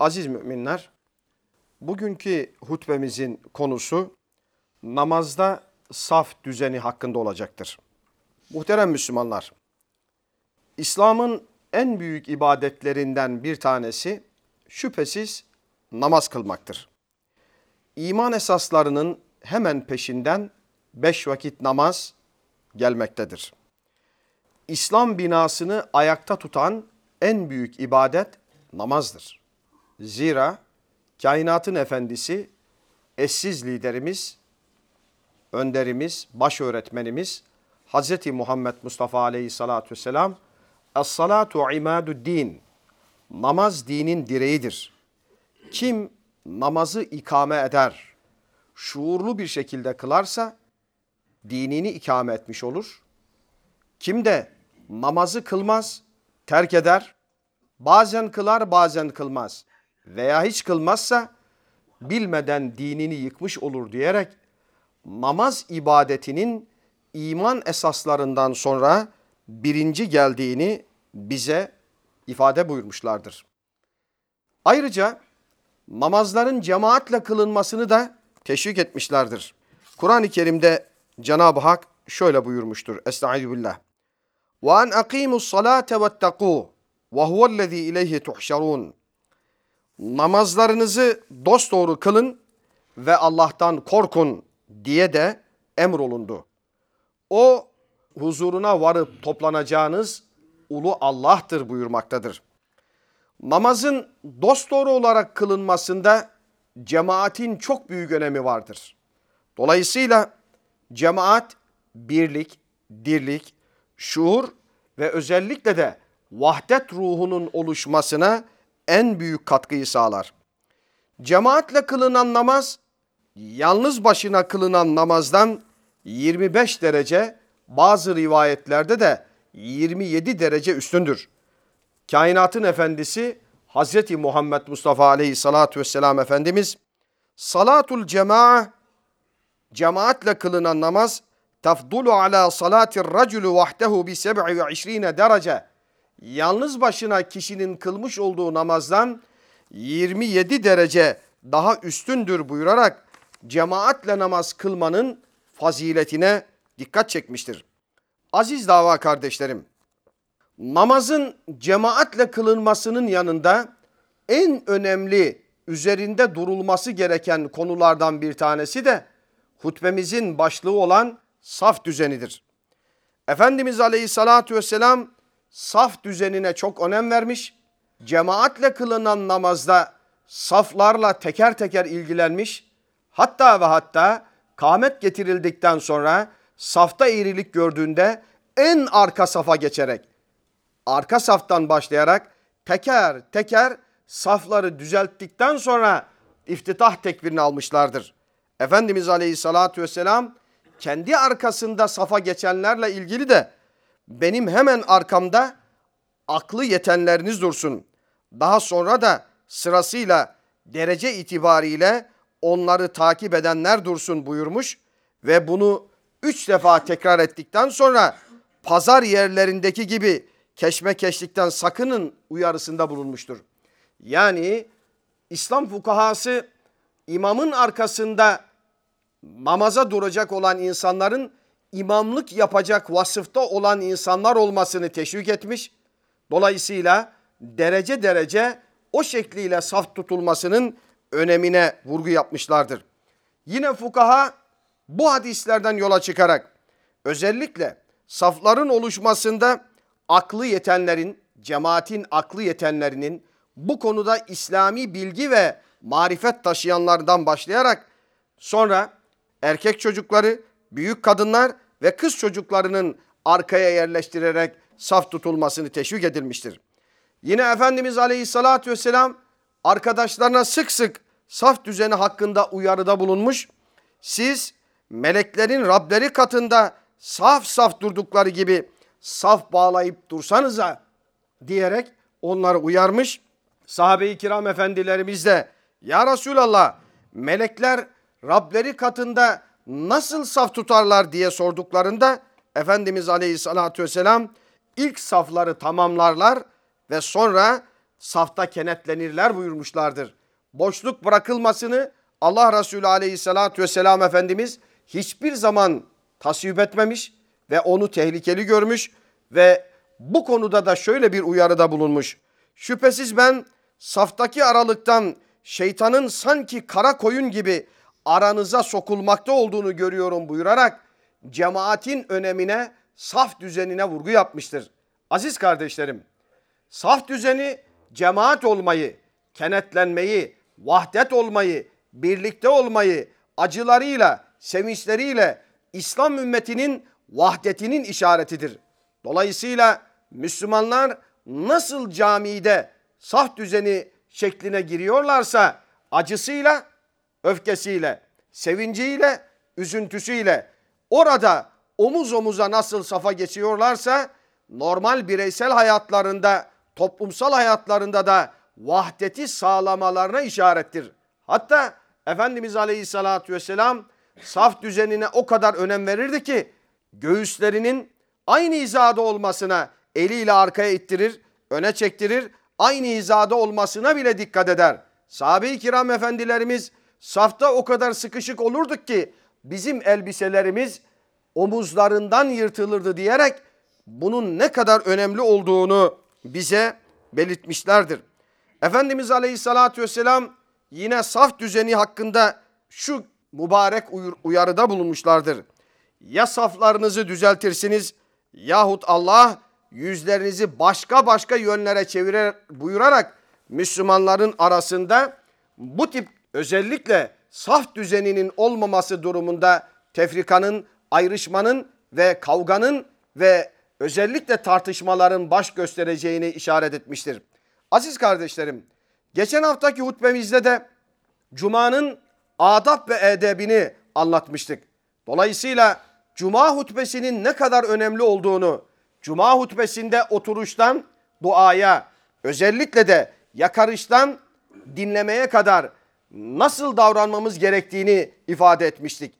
Aziz müminler, bugünkü hutbemizin konusu namazda saf düzeni hakkında olacaktır. Muhterem Müslümanlar, İslam'ın en büyük ibadetlerinden bir tanesi şüphesiz namaz kılmaktır. İman esaslarının hemen peşinden beş vakit namaz gelmektedir. İslam binasını ayakta tutan en büyük ibadet namazdır. Zira kainatın efendisi, eşsiz liderimiz, önderimiz, baş öğretmenimiz Hz. Muhammed Mustafa aleyhissalatu vesselam Es-salatu imadu din. Namaz dinin direğidir. Kim namazı ikame eder, şuurlu bir şekilde kılarsa dinini ikame etmiş olur. Kim de namazı kılmaz, terk eder, bazen kılar bazen kılmaz veya hiç kılmazsa bilmeden dinini yıkmış olur diyerek namaz ibadetinin iman esaslarından sonra birinci geldiğini bize ifade buyurmuşlardır. Ayrıca namazların cemaatle kılınmasını da teşvik etmişlerdir. Kur'an-ı Kerim'de Cenab-ı Hak şöyle buyurmuştur. Estaizu billah. En akimus salate vettekû ve huvellezî ileyhi tuhşarûn. Namazlarınızı dosdoğru kılın ve Allah'tan korkun diye de emrolundu. O huzuruna varıp toplanacağınız ulu Allah'tır buyurmaktadır. Namazın dosdoğru olarak kılınmasında cemaatin çok büyük önemi vardır. Dolayısıyla cemaat birlik, dirlik, şuur ve özellikle de vahdet ruhunun oluşmasına en büyük katkıyı sağlar. Cemaatle kılınan namaz yalnız başına kılınan namazdan 25 derece bazı rivayetlerde de 27 derece üstündür. Kainatın efendisi Hazreti Muhammed Mustafa aleyhissalatu vesselam Efendimiz salatul cema'a cemaatle kılınan namaz tafdulu ala salatir raculu vahdehu bi 27 derece yalnız başına kişinin kılmış olduğu namazdan 27 derece daha üstündür buyurarak cemaatle namaz kılmanın faziletine dikkat çekmiştir. Aziz dava kardeşlerim, namazın cemaatle kılınmasının yanında en önemli üzerinde durulması gereken konulardan bir tanesi de hutbemizin başlığı olan saf düzenidir. Efendimiz Aleyhisselatü Vesselam saf düzenine çok önem vermiş. Cemaatle kılınan namazda saflarla teker teker ilgilenmiş. Hatta ve hatta kâmet getirildikten sonra safta eğrilik gördüğünde en arka safa geçerek arka saftan başlayarak teker teker safları düzelttikten sonra iftitah tekbirini almışlardır. Efendimiz Aleyhisselatü Vesselam kendi arkasında safa geçenlerle ilgili de benim hemen arkamda aklı yetenleriniz dursun. Daha sonra da sırasıyla derece itibariyle onları takip edenler dursun buyurmuş ve bunu üç defa tekrar ettikten sonra pazar yerlerindeki gibi keşmekeşlikten sakının uyarısında bulunmuştur. Yani İslam fukahası imamın arkasında namaza duracak olan insanların imamlık yapacak vasıfta olan insanlar olmasını teşvik etmiş. Dolayısıyla derece derece o şekliyle saf tutulmasının önemine vurgu yapmışlardır. Yine fukaha bu hadislerden yola çıkarak özellikle safların oluşmasında aklı yetenlerin, cemaatin aklı yetenlerinin bu konuda İslami bilgi ve marifet taşıyanlardan başlayarak sonra erkek çocukları, büyük kadınlar ve kız çocuklarının arkaya yerleştirerek saf tutulmasını teşvik edilmiştir. Yine Efendimiz Aleyhisselatü Vesselam arkadaşlarına sık sık saf düzeni hakkında uyarıda bulunmuş. Siz meleklerin Rableri katında saf saf durdukları gibi saf bağlayıp dursanıza diyerek onları uyarmış. Sahabe-i kiram efendilerimiz de ya Resulallah melekler Rableri katında nasıl saf tutarlar diye sorduklarında Efendimiz Aleyhisselatü Vesselam ilk safları tamamlarlar ve sonra safta kenetlenirler buyurmuşlardır. Boşluk bırakılmasını Allah Resulü aleyhissalatü vesselam Efendimiz hiçbir zaman tasvip etmemiş ve onu tehlikeli görmüş ve bu konuda da şöyle bir uyarıda bulunmuş. Şüphesiz ben saftaki aralıktan şeytanın sanki kara koyun gibi aranıza sokulmakta olduğunu görüyorum buyurarak cemaatin önemine, saf düzenine vurgu yapmıştır. Aziz kardeşlerim, saf düzeni cemaat olmayı, kenetlenmeyi, vahdet olmayı, birlikte olmayı, acılarıyla, sevinçleriyle İslam ümmetinin vahdetinin işaretidir. Dolayısıyla Müslümanlar nasıl camide saf düzeni şekline giriyorlarsa acısıyla, öfkesiyle, sevinciyle, üzüntüsüyle orada omuz omuza nasıl safa geçiyorlarsa normal bireysel hayatlarında, toplumsal hayatlarında da vahdeti sağlamalarına işarettir. Hatta Efendimiz Aleyhisselatü Vesselam saf düzenine o kadar önem verirdi ki göğüslerinin aynı hizada olmasına eliyle arkaya ittirir, öne çektirir, aynı hizada olmasına bile dikkat eder. Sahabe-i kiram efendilerimiz safta o kadar sıkışık olurduk ki bizim elbiselerimiz omuzlarından yırtılırdı diyerek bunun ne kadar önemli olduğunu bize belirtmişlerdir. Efendimiz Aleyhisselatü Vesselam yine saf düzeni hakkında şu mübarek uyarıda bulunmuşlardır. Ya saflarınızı düzeltirsiniz yahut Allah yüzlerinizi başka başka yönlere çevirer buyurarak Müslümanların arasında bu tip özellikle saf düzeninin olmaması durumunda tefrikanın, ayrışmanın ve kavganın ve özellikle tartışmaların baş göstereceğini işaret etmiştir. Aziz kardeşlerim, geçen haftaki hutbemizde de Cuma'nın adab ve edebini anlatmıştık. Dolayısıyla Cuma hutbesinin ne kadar önemli olduğunu, Cuma hutbesinde oturuştan duaya, özellikle de yakarıştan dinlemeye kadar nasıl davranmamız gerektiğini ifade etmiştik.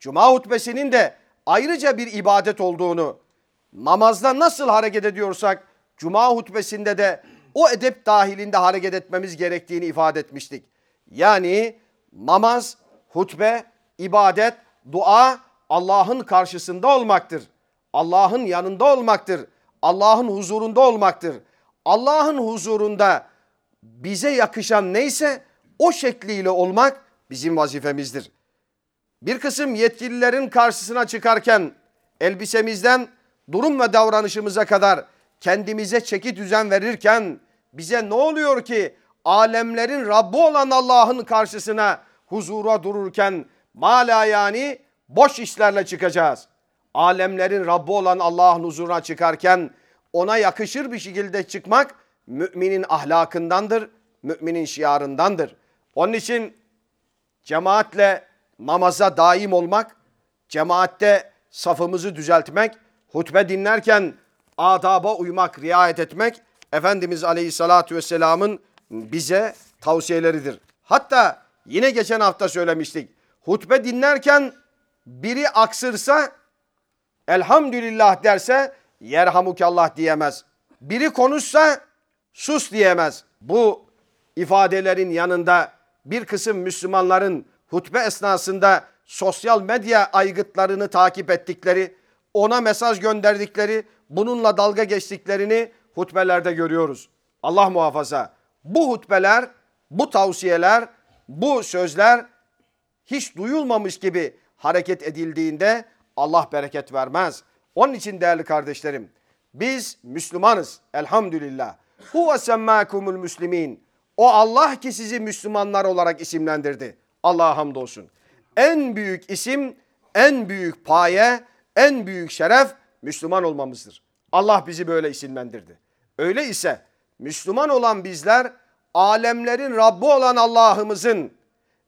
Cuma hutbesinin de ayrıca bir ibadet olduğunu, namazda nasıl hareket ediyorsak Cuma hutbesinde de o edep dahilinde hareket etmemiz gerektiğini ifade etmiştik. Yani namaz, hutbe, ibadet, dua Allah'ın karşısında olmaktır. Allah'ın yanında olmaktır. Allah'ın huzurunda olmaktır. Allah'ın huzurunda bize yakışan neyse o şekliyle olmak bizim vazifemizdir. Bir kısım yetkililerin karşısına çıkarken elbisemizden durum ve davranışımıza kadar kendimize çeki düzen verirken bize ne oluyor ki alemlerin Rabbi olan Allah'ın karşısına huzura dururken mala yani boş işlerle çıkacağız. Alemlerin Rabbi olan Allah'ın huzuruna çıkarken ona yakışır bir şekilde çıkmak müminin ahlakındandır, müminin şiarındandır. Onun için cemaatle namaza daim olmak, cemaatte safımızı düzeltmek, hutbe dinlerken adaba uymak, riayet etmek Efendimiz Aleyhisselatü Vesselam'ın bize tavsiyeleridir. Hatta yine geçen hafta söylemiştik. Hutbe dinlerken biri aksırsa elhamdülillah derse yerhamukallah diyemez. Biri konuşsa sus diyemez. Bu ifadelerin yanında bir kısım Müslümanların hutbe esnasında sosyal medya aygıtlarını takip ettikleri, ona mesaj gönderdikleri, bununla dalga geçtiklerini hutbelerde görüyoruz. Allah muhafaza. Bu hutbeler, bu tavsiyeler, bu sözler hiç duyulmamış gibi hareket edildiğinde Allah bereket vermez. Onun için değerli kardeşlerim biz Müslümanız elhamdülillah. Huve semmâkumul müslimin. O Allah ki sizi Müslümanlar olarak isimlendirdi. Allah'a hamdolsun. En büyük isim, en büyük paye, en büyük şeref Müslüman olmamızdır. Allah bizi böyle isimlendirdi. Öyle ise Müslüman olan bizler alemlerin Rabbi olan Allah'ımızın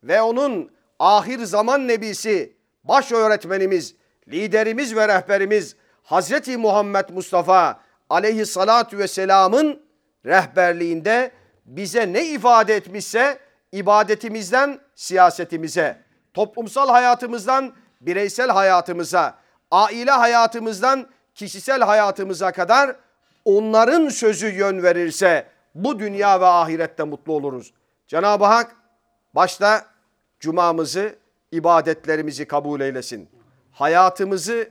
ve onun ahir zaman nebisi, baş öğretmenimiz, liderimiz ve rehberimiz Hazreti Muhammed Mustafa aleyhissalatu vesselamın rehberliğinde bize ne ifade etmişse ibadetimizden siyasetimize, toplumsal hayatımızdan bireysel hayatımıza, aile hayatımızdan kişisel hayatımıza kadar onların sözü yön verirse bu dünya ve ahirette mutlu oluruz. Cenab-ı Hak başta cumamızı, ibadetlerimizi kabul eylesin. Hayatımızı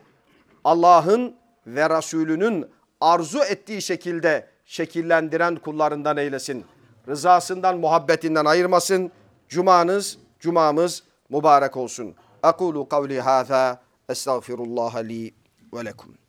Allah'ın ve Resulünün arzu ettiği şekilde şekillendiren kullarından eylesin. Rızasından, muhabbetinden ayırmasın. Cumanız, cumamız mübarek olsun. Akulu kavli hâzâ, estağfirullah li ve lekum.